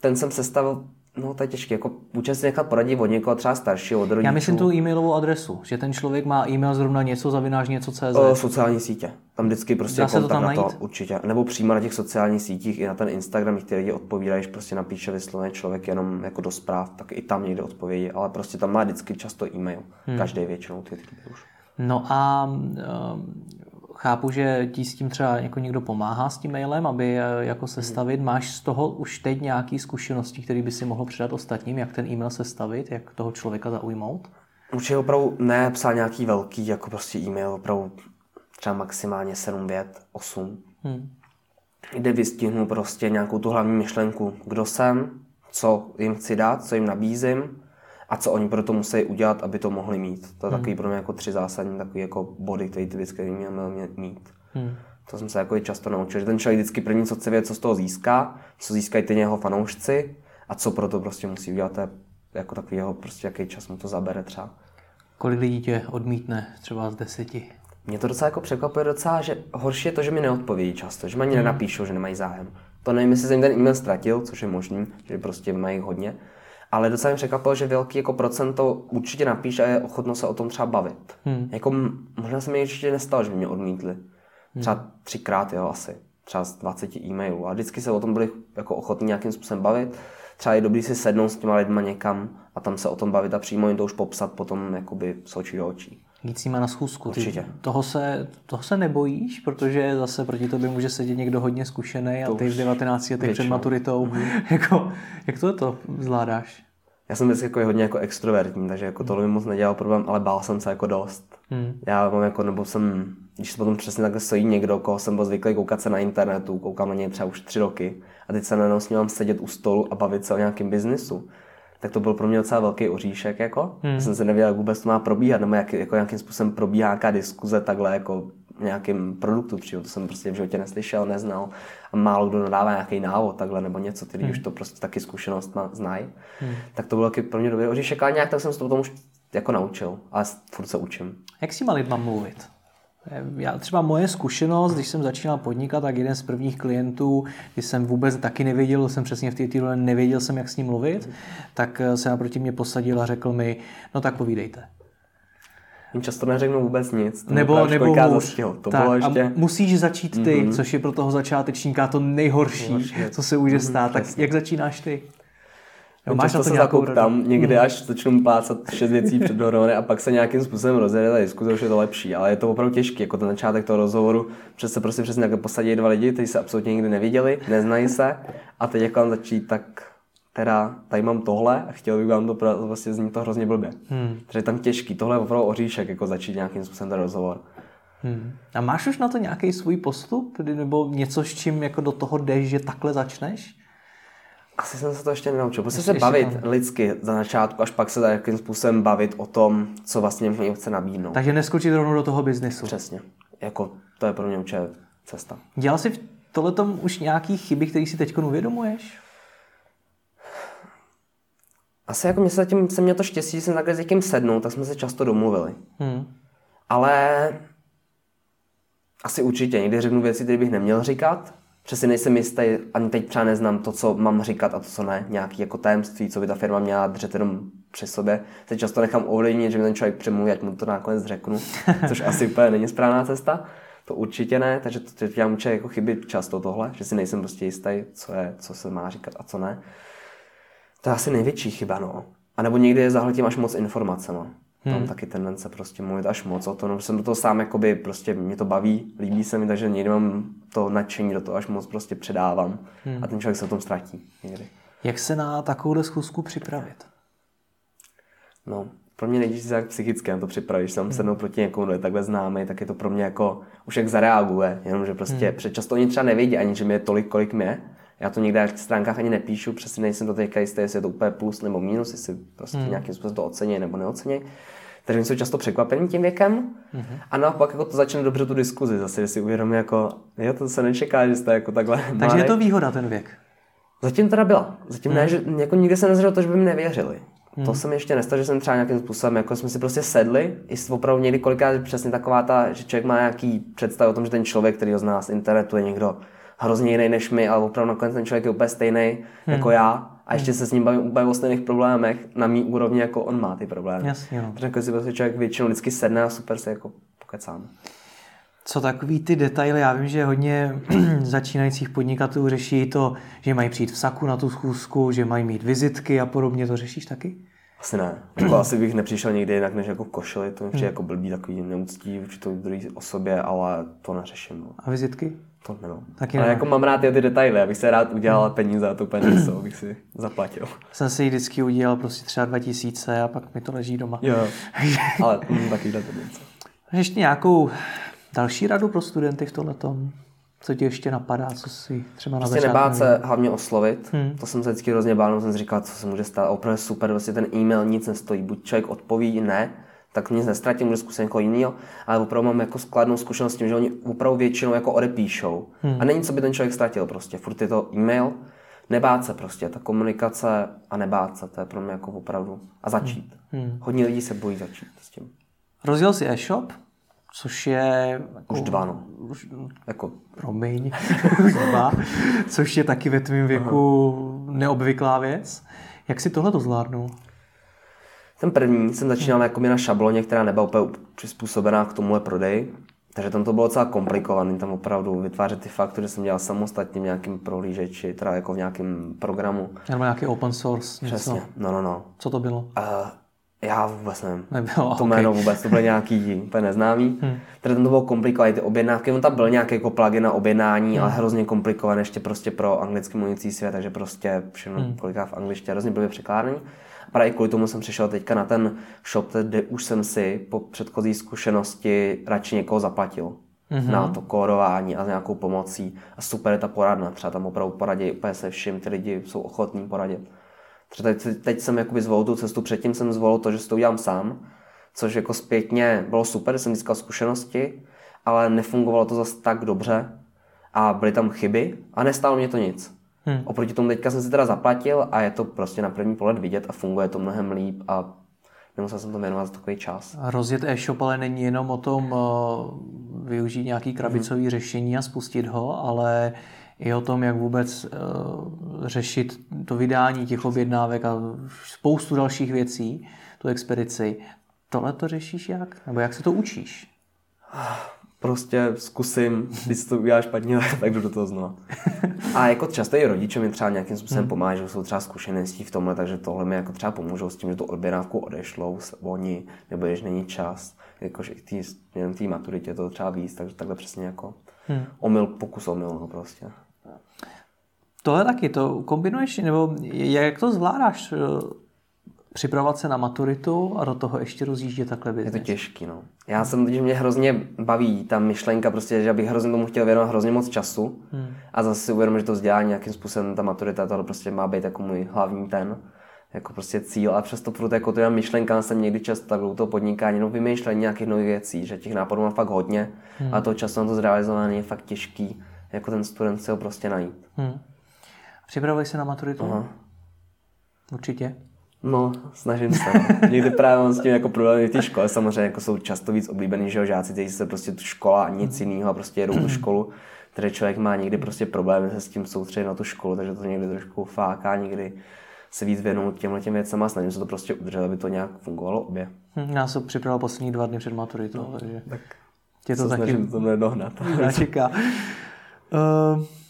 Ten jsem sestavil No, to je těžké. Jako můžeme si nechat poradit od někoho třeba staršího, od rodičů.
Já myslím tu e-mailovou adresu, že ten člověk má e-mail zrovna něco zavináš něco CZ.
O, sociální sítě. Tam vždycky prostě Dá kontakt to tam na to určitě. Nebo přímo na těch sociálních sítích i na ten Instagram, ty lidi odpovídají, prostě napíše vysloveně člověk jenom jako do zpráv, tak i tam někde odpovědí, ale prostě tam má vždycky často e-mail. Hmm. Každý většinou ty už.
No a um, chápu, že ti s tím třeba jako někdo pomáhá s tím mailem, aby jako sestavit. Máš z toho už teď nějaké zkušenosti, které by si mohl předat ostatním, jak ten e-mail sestavit, jak toho člověka zaujmout?
Určitě opravdu ne psal nějaký velký, jako prostě e-mail, opravdu třeba maximálně 7 vět, 8, hmm. kde vystihnu prostě nějakou tu hlavní myšlenku, kdo jsem, co jim chci dát, co jim nabízím, a co oni pro to musí udělat, aby to mohli mít. To je hmm. takový pro mě jako tři zásadní takový jako body, které ty vždycky měl mít. Hmm. To jsem se jako často naučil, že ten člověk vždycky první, co chce vědět, co z toho získá, co získají ty jeho fanoušci a co pro to prostě musí udělat, to je jako takový jeho, prostě jaký čas mu to zabere třeba.
Kolik lidí tě odmítne třeba z deseti?
Mě to docela jako překvapuje docela, že horší je to, že mi neodpovědí často, že mi ani hmm. nenapíšou, že nemají zájem. To nevím, jestli jsem ten e-mail ztratil, což je možný, že prostě mají hodně, ale docela mě překvapilo, že velký jako procento určitě napíše a je ochotno se o tom třeba bavit. Hmm. Jako, možná se mi určitě nestalo, že by mě odmítli. Třeba hmm. třikrát, jo, asi. Třeba z 20 e-mailů. A vždycky se o tom byli jako ochotní nějakým způsobem bavit. Třeba je dobrý si sednout s těma lidma někam a tam se o tom bavit a přímo jim to už popsat potom jakoby s očí do očí
jít s nima na schůzku.
Určitě. Ty
toho, se, toho se nebojíš, protože zase proti tobě může sedět někdo hodně zkušený a ty v 19 letech před maturitou. Mm-hmm. [LAUGHS] jako, jak to to zvládáš?
já jsem vždycky jako hodně jako extrovertní, takže jako tohle mi moc nedělal problém, ale bál jsem se jako dost. Hmm. Já mám jako, nebo jsem, když se potom přesně takhle stojí někdo, koho jsem byl zvyklý koukat se na internetu, koukám na něj třeba už tři roky a teď se najednou s ním mám sedět u stolu a bavit se o nějakém biznisu, tak to byl pro mě docela velký oříšek, jako. Hmm. Já jsem se nevěděl, jak vůbec to má probíhat, nebo jak, jako nějakým způsobem probíhá nějaká diskuze takhle jako nějakým produktu, přímo to jsem prostě v životě neslyšel, neznal a málo kdo nadává nějaký návod takhle nebo něco, ty hmm. už to prostě taky zkušenost má, znají, hmm. tak to bylo taky pro mě dobrý oříšek, ale nějak tak jsem se to potom už jako naučil, ale furt se učím.
Jak si má lidma mluvit? Já třeba moje zkušenost, když jsem začínal podnikat, tak jeden z prvních klientů, když jsem vůbec taky nevěděl, jsem přesně v té týdle nevěděl jsem, jak s ním mluvit, tak se naproti mě posadil a řekl mi, no tak povídejte.
Jim často neřeknu vůbec nic.
To nebo nebo hůř.
To tak, bylo ještě...
A musíš začít ty, mm-hmm. což je pro toho začátečníka to nejhorší, nejhorší co se může stát. Mm-hmm, tak přesně. jak začínáš ty?
Jo, máš na to se zakoupám někdy, mhm. až začnu plácat šest věcí před dohromady a pak se nějakým způsobem rozjede ta diskuze, už je to lepší, ale je to opravdu těžké, jako ten začátek toho rozhovoru, přes se prostě přesně takhle posadí dva lidi, kteří se absolutně nikdy neviděli, neznají se a teď jako začít tak teda tady mám tohle a chtěl bych vám to vlastně zní to hrozně blbě. Hmm. Takže je tam těžký, tohle je opravdu oříšek, jako začít nějakým způsobem ten rozhovor.
Hmm. A máš už na to nějaký svůj postup? Nebo něco, s čím jako do toho jdeš, že takhle začneš?
Asi jsem se to ještě nenaučil. Prostě se bavit tam. lidsky za začátku, až pak se nějakým způsobem bavit o tom, co vlastně mě chce nabídnout.
Takže neskočit rovnou do toho biznesu.
Přesně. Jako, to je pro mě určitě cesta.
Dělal jsi v tohle tom už nějaký chyby, které si teď uvědomuješ?
Asi jako mě se zatím, jsem měl to štěstí, že jsem takhle s někým sednul, tak jsme se často domluvili. Hmm. Ale asi určitě, někdy řeknu věci, které bych neměl říkat. Přesně nejsem jistý, ani teď třeba neznám to, co mám říkat a to, co ne. Nějaký jako tajemství, co by ta firma měla držet jenom při sobě. Se často nechám ovlivnit, že mi ten člověk přemluví, ať mu to nakonec řeknu, [LAUGHS] což asi úplně není správná cesta. To určitě ne, takže to, to já muče jako chyby často tohle, že si nejsem prostě jistý, co je, co se má říkat a co ne. To je asi největší chyba, no. A nebo někdy je zahltím až moc informacemi. Hmm. Mám taky tendence prostě mluvit až moc o tom, no, jsem do toho sám, jakoby prostě mě to baví, líbí se mi, takže někdy mám to nadšení do toho až moc prostě předávám hmm. a ten člověk se o tom ztratí někdy.
Jak se na takovou schůzku připravit?
No, pro mě nejdřív jak psychicky na to připravit, když jsem hmm. sednou proti někomu, kdo je takhle známý, tak je to pro mě jako, už jak zareaguje, jenomže prostě hmm. předčasto oni třeba nevědí ani, že mi je tolik, kolik mě, já to někde na stránkách ani nepíšu, přesně nejsem to teďka jistý, jestli je to úplně plus nebo minus, jestli prostě hmm. nějakým způsobem to ocení nebo neocení. Takže oni jsou často překvapení tím věkem mm-hmm. a naopak jako to začne dobře tu diskuzi zase, že si uvědomí jako, jo, to se nečeká, že jste jako takhle
Takže mladý. je to výhoda ten věk?
Zatím teda byla. Zatím mm. ne, že jako nikdy se nezřelo to, že by mi nevěřili. Hmm. To jsem ještě nestal, že jsem třeba nějakým způsobem, jako jsme si prostě sedli, i opravdu někdy kolikrát přesně taková ta, že člověk má nějaký představ o tom, že ten člověk, který ho zná z internetu, je někdo hrozně jiný než my, ale opravdu nakonec ten člověk je úplně stejný hmm. jako já a ještě hmm. se s ním bavím úplně o stejných problémech na mý úrovni, jako on má ty problémy.
Jasně, no.
Takže jako si prostě člověk většinou vždycky sedne a super se jako pokecám.
Co takový ty detaily? Já vím, že hodně [CLEARS THROAT] začínajících podnikatelů řeší to, že mají přijít v saku na tu schůzku, že mají mít vizitky a podobně. To řešíš taky?
Asi ne. Jako asi bych nepřišel nikdy jinak než jako košili. To mi hmm. jako blbý takový neúctí určitou druhé osobě, ale to neřeším. No.
A vizitky?
To nemám. Taky Ale jako mám rád ty detaily, abych se rád udělal hmm. peníze a to úplně nejsou, abych si zaplatil.
Jsem si vždycky udělal prostě třeba 2000 a pak mi to leží doma.
Jo, [LAUGHS] ale taky tendence.
Ještě nějakou další radu pro studenty v tomhletom? Co ti ještě napadá, co si třeba na
Prostě nebát se hlavně oslovit. Hmm. To jsem se vždycky hrozně bál, jsem si říkal, co se může stát. Opravdu super, vlastně ten e-mail nic nestojí. Buď člověk odpoví, ne, tak nic nestratím, můžu zkusit někoho jiného, ale opravdu mám jako skladnou zkušenost s tím, že oni opravdu většinou jako odepíšou. Hmm. A není, co by ten člověk ztratil prostě. Furt je to e-mail, nebát se prostě, ta komunikace a nebát se, to je pro mě jako opravdu. A začít. Hmm. hmm. Hodně lidí se bojí začít s tím.
Rozjel si e-shop, což je...
Jako, už dva, no. Už, jako...
Promiň, [LAUGHS] dva, což je taky ve tvém věku Aha. neobvyklá věc. Jak si tohle to zvládnul?
Ten první jsem začínal jako na šabloně, která nebyla úplně přizpůsobená k tomuhle prodeji. Takže tam to bylo docela komplikované, tam opravdu vytvářet ty faktury jsem dělal samostatně v nějakém prohlížeči, teda jako v nějakém programu.
Nebo nějaký open source
něco. Přesně, no, no, no.
Co to bylo? Uh,
já vůbec nevím.
Nebylo,
to jméno okay. vůbec, to byl nějaký [LAUGHS] úplně neznámý. Hmm. Tady tam to bylo komplikované, ty objednávky, on tam byl nějaký jako plugin na objednání, hmm. ale hrozně komplikované ještě prostě pro anglicky mluvící svět, takže prostě všechno hmm. kolikrát v angličtině, hrozně blbě překládaný. Právě kvůli tomu jsem přišel teďka na ten shop, kde už jsem si po předchozí zkušenosti radši někoho zaplatil mm-hmm. na to kódování a s nějakou pomocí. A super je ta poradna, třeba tam opravdu poradí úplně se vším, ty lidi jsou ochotní poradit. Třeba teď, teď jsem jakoby zvolil tu cestu, předtím jsem zvolil to, že si to udělám sám, což jako zpětně bylo super, jsem získal zkušenosti, ale nefungovalo to zase tak dobře a byly tam chyby a nestálo mě to nic. Hmm. Oproti tomu teďka jsem si teda zaplatil a je to prostě na první pohled vidět a funguje to mnohem líp a nemusel jsem to věnovat za takový čas.
A rozjet e-shop ale není jenom o tom uh, využít nějaký krabicový hmm. řešení a spustit ho, ale i o tom, jak vůbec uh, řešit to vydání těch objednávek a spoustu dalších věcí, tu expedici. Tohle to řešíš jak? Nebo jak se to učíš?
Prostě zkusím, když to uděláš špatně, [LAUGHS] tak jdu do toho znova. [LAUGHS] A jako často i rodiče mi třeba nějakým způsobem hmm. pomáhají, že jsou třeba zkušenosti v tomhle, takže tohle mi jako třeba pomůžou s tím, že tu odběrávku odešlou oni, nebo když není čas, jakož i tý, jen té maturitě to třeba víc, takže takhle přesně jako hmm. omyl, pokus omyl, no prostě.
Tohle taky, to kombinuješ, nebo jak to zvládáš? Připravovat se na maturitu a do toho ještě rozjíždět takhle
business. Je to těžký, no. Já jsem, když mě hrozně baví ta myšlenka, prostě, že bych hrozně tomu chtěl věnovat hrozně moc času hmm. a zase si uvědomím, že to vzdělání nějakým způsobem, ta maturita, to prostě má být jako můj hlavní ten jako prostě cíl a přesto furt jako to myšlenka jsem někdy často tak toho podnikání, no vymýšlení nějakých nových věcí, že těch nápadů mám fakt hodně hmm. a to často na to zrealizování je fakt těžký jako ten student si ho prostě najít. Hmm.
Připravuješ se na maturitu? Aha. Určitě.
No, snažím se. No. [LAUGHS] Někdy právě mám s tím jako problémy v té škole, samozřejmě jako jsou často víc oblíbený, že jo, žáci, kteří se prostě tu škola a nic jiného a prostě jedou tu školu, který člověk má někdy prostě problémy se s tím soustředit na tu školu, takže to někdy trošku fáká, někdy se víc věnout těmhle těm věcem a snažím se to prostě udržet, aby to nějak fungovalo obě.
Hm, já jsem připravil poslední dva dny před maturitou, no, takže
tak tě to taky to nedohnat. [LAUGHS]
čeká. Uh, [LAUGHS]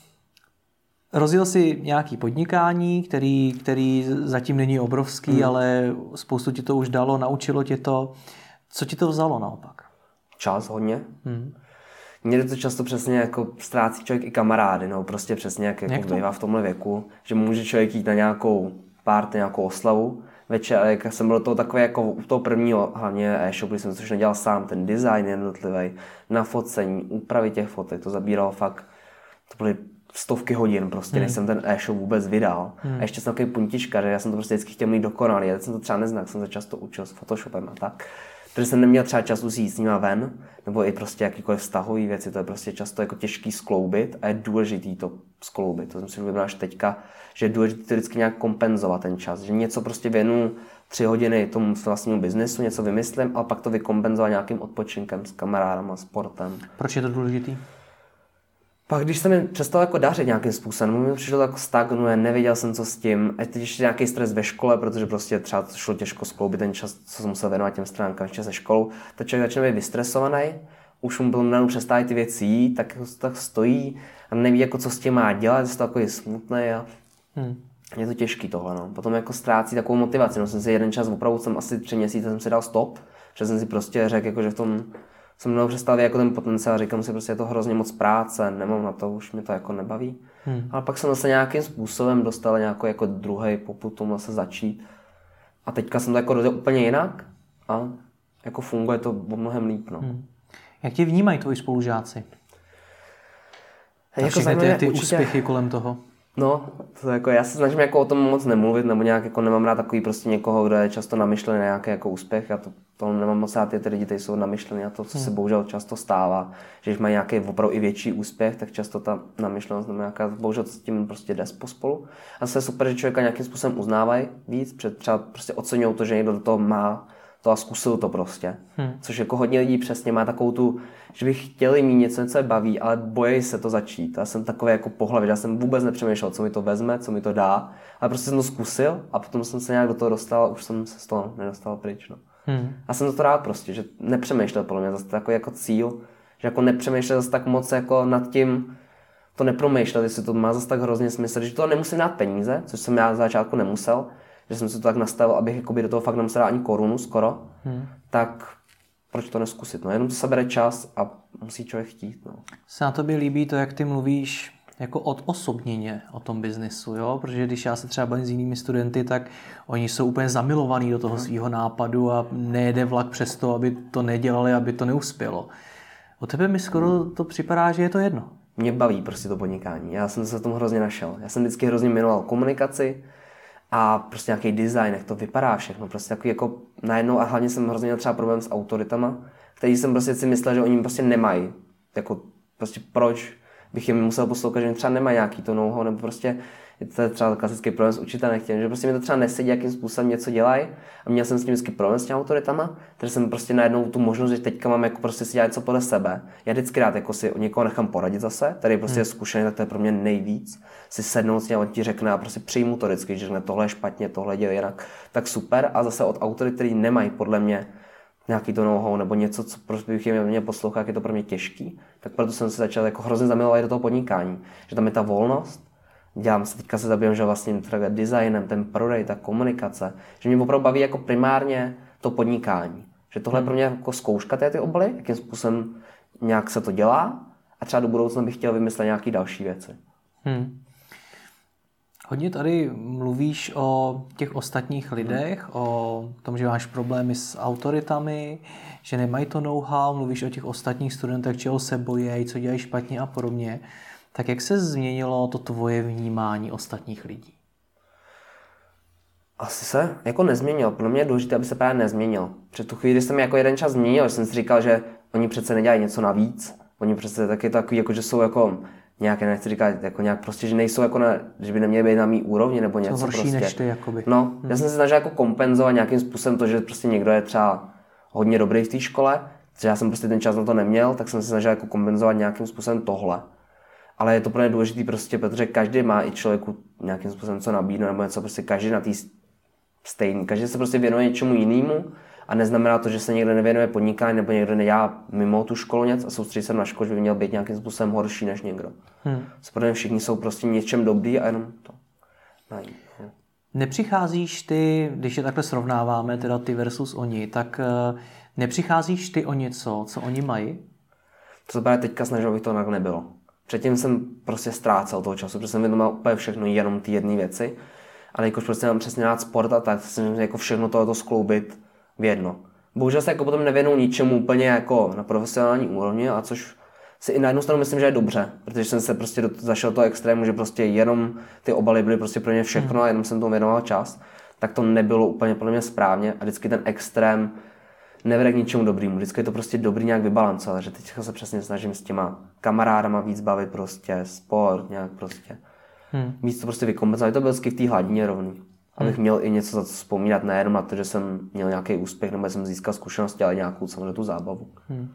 Rozjel si nějaký podnikání, který, který zatím není obrovský, hmm. ale spoustu ti to už dalo, naučilo tě to. Co ti to vzalo naopak?
Čas hodně. Hmm. Mně to často přesně jako ztrácí člověk i kamarády, no prostě přesně jak, jako jak bývá v tomhle věku, že může člověk jít na nějakou párty, nějakou oslavu, večer, jak jsem byl to takové jako u toho prvního hlavně e-shop, kdy jsem což nedělal sám, ten design jednotlivý, na focení, úpravy těch fotek, to zabíralo fakt, to byly stovky hodin prostě, hmm. než jsem ten e-shop vůbec vydal. Hmm. A ještě jsem takový puntička, že já jsem to prostě vždycky chtěl mít dokonalý. Já jsem to třeba neznal, jsem se často učil s Photoshopem a tak. Protože jsem neměl třeba čas jít s nima ven, nebo i prostě jakýkoliv vztahový věci, to je prostě často jako těžký skloubit a je důležitý to skloubit. To jsem si uvědomil až teďka, že je důležité to vždycky nějak kompenzovat ten čas, že něco prostě věnu tři hodiny tomu vlastnímu biznesu, něco vymyslím, ale pak to vykompenzovat nějakým odpočinkem s kamarádama, sportem.
Proč je to důležitý?
Pak když se mi přestal jako dařit nějakým způsobem, mi přišlo tak stagnuje, nevěděl jsem, co s tím. A teď ještě nějaký stres ve škole, protože prostě třeba šlo těžko skloubit ten čas, co jsem musel věnovat těm stránkám ještě se školou. Tak člověk začne být vystresovaný, už mu bylo přestávají ty věci jít, tak, tak stojí a neví, jako, co s tím má dělat, je to takový smutný a hmm. je to těžký tohle. No. Potom jako ztrácí takovou motivaci. No, jsem si jeden čas opravdu, jsem asi tři měsíce jsem si dal stop, že jsem si prostě řekl, jako, že v tom jsem mnou přestal jako ten potenciál, říkám si prostě je to hrozně moc práce, nemám na to, už mě to jako nebaví. Hmm. Ale pak jsem zase nějakým způsobem dostal nějaký jako druhý poput tomu zase začít. A teďka jsem to jako rozděl úplně jinak a jako funguje to o mnohem líp. No. Hmm.
Jak tě vnímají tvoji spolužáci? jako všechny ty, ty určitě... úspěchy kolem toho?
No, to jako, já se snažím jako o tom moc nemluvit, nebo nějak jako nemám rád takový prostě někoho, kdo je často namyšlený na nějaký jako úspěch. Já to, to nemám moc rád, ty lidi, kteří jsou namyšlený na to, co se hmm. bohužel často stává. Že když mají nějaký opravdu i větší úspěch, tak často ta namyšlenost nebo nějaká, bohužel s tím prostě jde pospolu. A se je super, že člověka nějakým způsobem uznávají víc, před třeba prostě oceňují to, že někdo do toho má to a zkusil to prostě. Hmm. Což jako hodně lidí přesně má takovou tu, že by chtěli mít něco, co je baví, ale bojí se to začít. Já jsem takový jako pohlavě, já jsem vůbec nepřemýšlel, co mi to vezme, co mi to dá, ale prostě jsem to zkusil a potom jsem se nějak do toho dostal a už jsem se z toho nedostal pryč. No. Hmm. A jsem to rád prostě, že nepřemýšlel podle mě zase takový jako cíl, že jako nepřemýšlel zase tak moc jako nad tím, to nepromýšlel, jestli to má zase tak hrozně smysl, že to nemusím dát peníze, což jsem já na začátku nemusel, že jsem si to tak nastavil, abych jakoby do toho fakt nemusel ani korunu skoro, hmm. tak proč to neskusit? No, jenom to sebere čas a musí člověk chtít. No.
Se na tobě líbí to, jak ty mluvíš jako odosobněně o tom biznisu, jo? Protože když já se třeba bavím s jinými studenty, tak oni jsou úplně zamilovaní do toho hmm. svého nápadu a nejede vlak přesto, aby to nedělali, aby to neuspělo. O tebe mi skoro to připadá, že je to jedno.
Mě baví prostě to podnikání. Já jsem se v tom hrozně našel. Já jsem vždycky hrozně miloval komunikaci, a prostě nějaký design, jak to vypadá všechno, prostě takový jako najednou a hlavně jsem hrozně měl třeba problém s autoritama, který jsem prostě si myslel, že oni prostě nemají, jako prostě proč bych jim musel poslouchat, že třeba nemají nějaký to know nebo prostě to je třeba klasický problém s učitelem, že prostě mi to třeba nesedí, jakým způsobem něco dělají. A měl jsem s tím vždycky problém s těmi autoritama, takže jsem prostě najednou tu možnost, že teďka mám jako prostě si dělat něco podle sebe. Já vždycky rád jako si někoho nechám poradit zase, tady prostě hmm. je zkušený, tak to je pro mě nejvíc. Si sednout s ním, on ti řekne a prostě přijmu to vždycky, že řekne tohle je špatně, tohle dělá jinak, tak super. A zase od autorit, který nemají podle mě nějaký to know nebo něco, co prostě bych mě poslouchal, jak je to pro mě těžký, tak proto jsem se začal jako hrozně zamilovat do toho podnikání. Že tam je ta volnost, dělám se, teďka se zabývám, že vlastně designem, ten prodej, ta komunikace, že mě opravdu baví jako primárně to podnikání. Že tohle hmm. je pro mě jako zkouška té ty obaly, jakým způsobem nějak se to dělá a třeba do budoucna bych chtěl vymyslet nějaké další věci. Hmm.
Hodně tady mluvíš o těch ostatních lidech, hmm. o tom, že máš problémy s autoritami, že nemají to know-how, mluvíš o těch ostatních studentech, čeho se bojí, co dělají špatně a podobně. Tak jak se změnilo to tvoje vnímání ostatních lidí?
Asi se jako nezměnil. Pro mě je důležité, aby se právě nezměnil. Před tu chvíli jsem jako jeden čas změnil, že jsem si říkal, že oni přece nedělají něco navíc. Oni přece taky takový, jako že jsou jako nějaké, nechci říkat, jako nějak prostě, že nejsou jako na, že by neměly být na mý úrovni nebo něco
horší
prostě.
než ty, jakoby.
No, hmm. já jsem se snažil jako kompenzovat nějakým způsobem to, že prostě někdo je třeba hodně dobrý v té škole, že já jsem prostě ten čas na to neměl, tak jsem se snažil jako kompenzovat nějakým způsobem tohle. Ale je to pro mě důležité prostě, protože každý má i člověku nějakým způsobem co nabídnout, nebo něco prostě každý na té stejný. Každý se prostě věnuje něčemu jinému a neznamená to, že se někdo nevěnuje podnikání nebo někdo nedělá mimo tu školu něco a soustředí se na školu, že by měl být nějakým způsobem horší než někdo. Hmm. Protože všichni jsou prostě něčem dobrý a jenom to najít. No.
Nepřicházíš ty, když je takhle srovnáváme, teda ty versus oni, tak uh, nepřicházíš ty o něco, co oni mají?
To se právě teďka snažil, aby to tak nebylo. Předtím jsem prostě ztrácel toho času, protože jsem věnoval úplně všechno, jenom ty jedné věci. Ale jakož prostě mám přesně rád sport a tak, jsem jako všechno tohoto skloubit v jedno. Bohužel se jako potom nevěnou ničemu úplně jako na profesionální úrovni, a což si i na jednu stranu myslím, že je dobře, protože jsem se prostě do, zašel toho extrému, že prostě jenom ty obaly byly prostě pro mě všechno a jenom jsem tomu věnoval čas, tak to nebylo úplně podle mě správně a vždycky ten extrém nevede k ničemu dobrému. Vždycky je to prostě dobrý nějak vybalancovat, že teď se přesně snažím s těma kamarádama víc bavit prostě, sport nějak prostě. Hmm. Víc to prostě vykompenzovat, to vždycky v té hladině rovný. Abych hmm. měl i něco za co vzpomínat, nejenom na to, že jsem měl nějaký úspěch nebo jsem získal zkušenosti, ale nějakou samozřejmě tu zábavu. Hmm.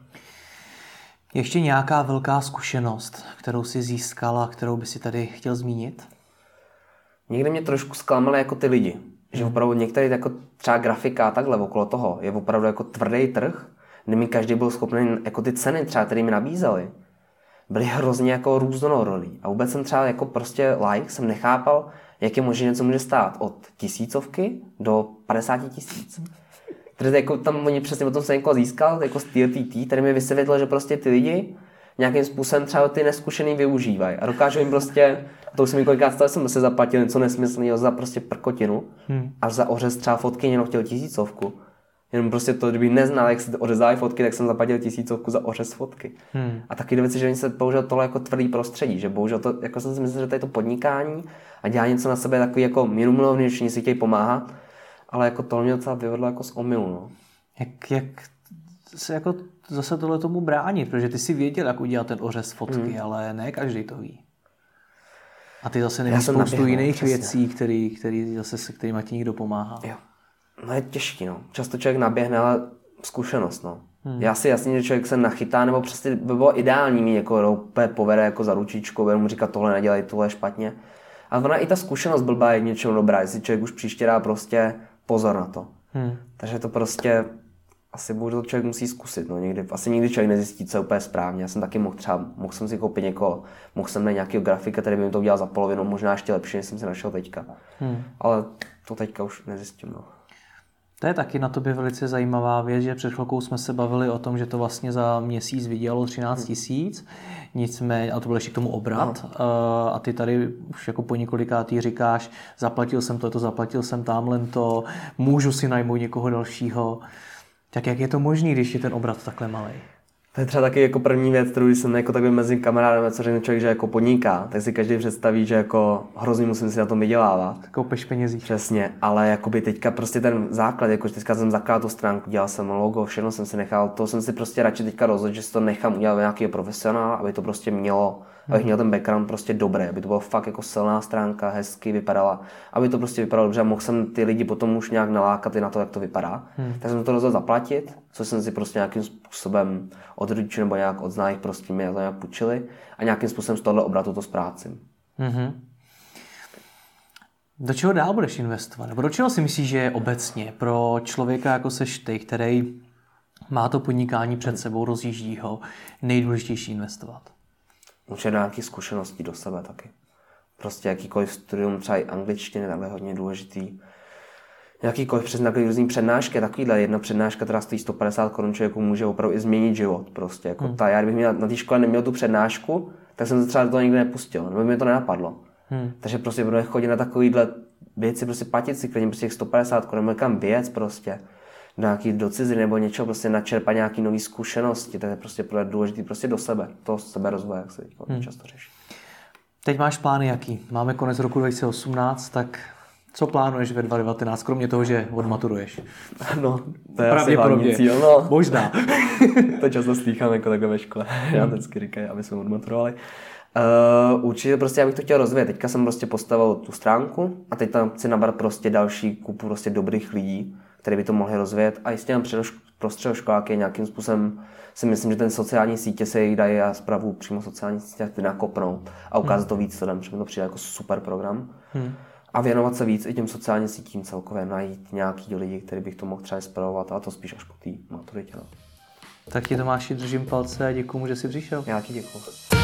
Ještě nějaká velká zkušenost, kterou si získala, kterou by si tady chtěl zmínit?
Někdy mě trošku zklamaly jako ty lidi. Že opravdu některý jako třeba grafika a takhle okolo toho je opravdu jako tvrdý trh, kde mi každý byl schopný jako ty ceny třeba, které mi nabízeli, byly hrozně jako různorodý. A vůbec jsem třeba jako prostě like jsem nechápal, jak je možné něco může stát od tisícovky do 50 tisíc. Protože jako tam oni přesně o tom jsem jako získal, jako z TTT, tady mi vysvětlil, že prostě ty lidi nějakým způsobem třeba ty neskušený využívají a dokážou jim prostě, to už jsem několikrát stalo, jsem se zaplatil něco nesmyslného za prostě prkotinu hmm. a za ořez třeba fotky jenom chtěl tisícovku. Jenom prostě to, kdybych neznal, jak se ořezávají fotky, tak jsem zaplatil tisícovku za ořez fotky. Hmm. A taky věci, že oni se použil tohle jako tvrdý prostředí, že bohužel to, jako jsem si myslel, že to je to podnikání a dělá něco na sebe takový jako minulovný, že si chtějí pomáhat, ale jako to mě docela vyvedlo jako z omylu. No.
Jak, jak se jako zase tohle tomu bránit, protože ty si věděl, jak udělat ten ořez fotky, hmm. ale ne každý to ví. A ty zase nevíš spoustu naběhnu, jiných přesně. věcí, který, který zase, se kterými ti někdo pomáhá.
Jo. No je těžký, no. Často člověk naběhne, ale zkušenost, no. Hmm. Já si jasně, že člověk se nachytá, nebo prostě by bylo ideální mít jako roupe povede jako za ručičkou, jenom mu říkat tohle nedělej, tohle je špatně. Ale ona i ta zkušenost blbá je něčem dobrá, jestli člověk už příště dá prostě pozor na to. Hmm. Takže to prostě asi to člověk musí zkusit. No. Někdy, asi nikdy člověk nezjistí, co je úplně správně. Já jsem taky mohl třeba, mohl jsem si koupit někoho, mohl jsem na nějakého grafika, který by mi to udělal za polovinu, možná ještě lepší, než jsem si našel teďka. Hmm. Ale to teďka už nezjistím. No.
To je taky na tobě velice zajímavá věc, že před chvilkou jsme se bavili o tom, že to vlastně za měsíc vydělalo 13 tisíc, nicméně, a to byl ještě k tomu obrat, no. a ty tady už jako po několikátý říkáš, zaplatil jsem to, to zaplatil jsem tamhle to, můžu si najmout někoho dalšího. Tak jak je to možné, když je ten obrat takhle malý?
To je třeba taky jako první věc, kterou jsem jako takhle mezi kamarádem, co řekne člověk, že jako podniká, tak si každý představí, že jako hrozně musím si na tom vydělávat.
Koupeš penězí.
Přesně, ale jakoby teďka prostě ten základ, jako teďka jsem zakládal tu stránku, dělal jsem logo, všechno jsem si nechal, to jsem si prostě radši teďka rozhodl, že si to nechám udělat nějaký profesionál, aby to prostě mělo abych měl ten background prostě dobrý, aby to byla fakt jako silná stránka, hezky vypadala, aby to prostě vypadalo dobře a mohl jsem ty lidi potom už nějak nalákat i na to, jak to vypadá. Hmm. Tak jsem to rozhodl zaplatit, co jsem si prostě nějakým způsobem od rodičů nebo nějak od známých prostě mě to nějak půjčili a nějakým způsobem z tohle obratu to zprácím. Mm-hmm.
Do čeho dál budeš investovat? Nebo do čeho si myslíš, že je obecně pro člověka jako seš ty, který má to podnikání před sebou, rozjíždí ho, nejdůležitější investovat?
Určitě nějaké zkušenosti do sebe taky. Prostě jakýkoliv studium, třeba i angličtiny, takhle hodně důležitý. Jakýkoliv přes takové různý přednášky, takovýhle jedna přednáška, která stojí 150 korun, člověku může opravdu i změnit život. Prostě. Jako hmm. ta, já kdybych měl, na té škole neměl tu přednášku, tak jsem se třeba do toho nikdy nepustil, nebo mi to nenapadlo. Hmm. Takže prostě budu chodit na takovýhle věci, prostě platit si klidně prostě 150 korun, nebo kam věc prostě nějaký do ciziny nebo něčeho, prostě načerpat nějaký nové zkušenosti, to je prostě důležité prostě do sebe, to sebe rozvoje, jak se hmm. často řeší.
Teď máš plány jaký? Máme konec roku 2018, tak co plánuješ ve 2019, kromě toho, že odmaturuješ? [LAUGHS]
No, to je asi hlavní cíl. No. [LAUGHS]
Možná. [LAUGHS]
to často slýchám jako takhle ve škole. Já vždycky říkají, aby jsme odmaturovali. Uh, určitě prostě, abych to chtěl rozvíjet. Teďka jsem prostě postavil tu stránku a teď tam chci nabrat prostě další kupu prostě dobrých lidí, kteří by to mohli rozvíjet a jistě tam pro středoškoláky nějakým způsobem si myslím, že ten sociální sítě se jich dají a zpravu přímo sociální sítě ty nakopnout a ukázat hmm. to víc lidem, protože mi to přijde jako super program. Hmm. A věnovat se víc i těm sociálním sítím celkově, najít nějaký lidi, který bych to mohl třeba inspirovat a to spíš až po té maturitě. No.
Tak ti Tomáši držím palce a děkuji že jsi přišel.
Já ti děkuji.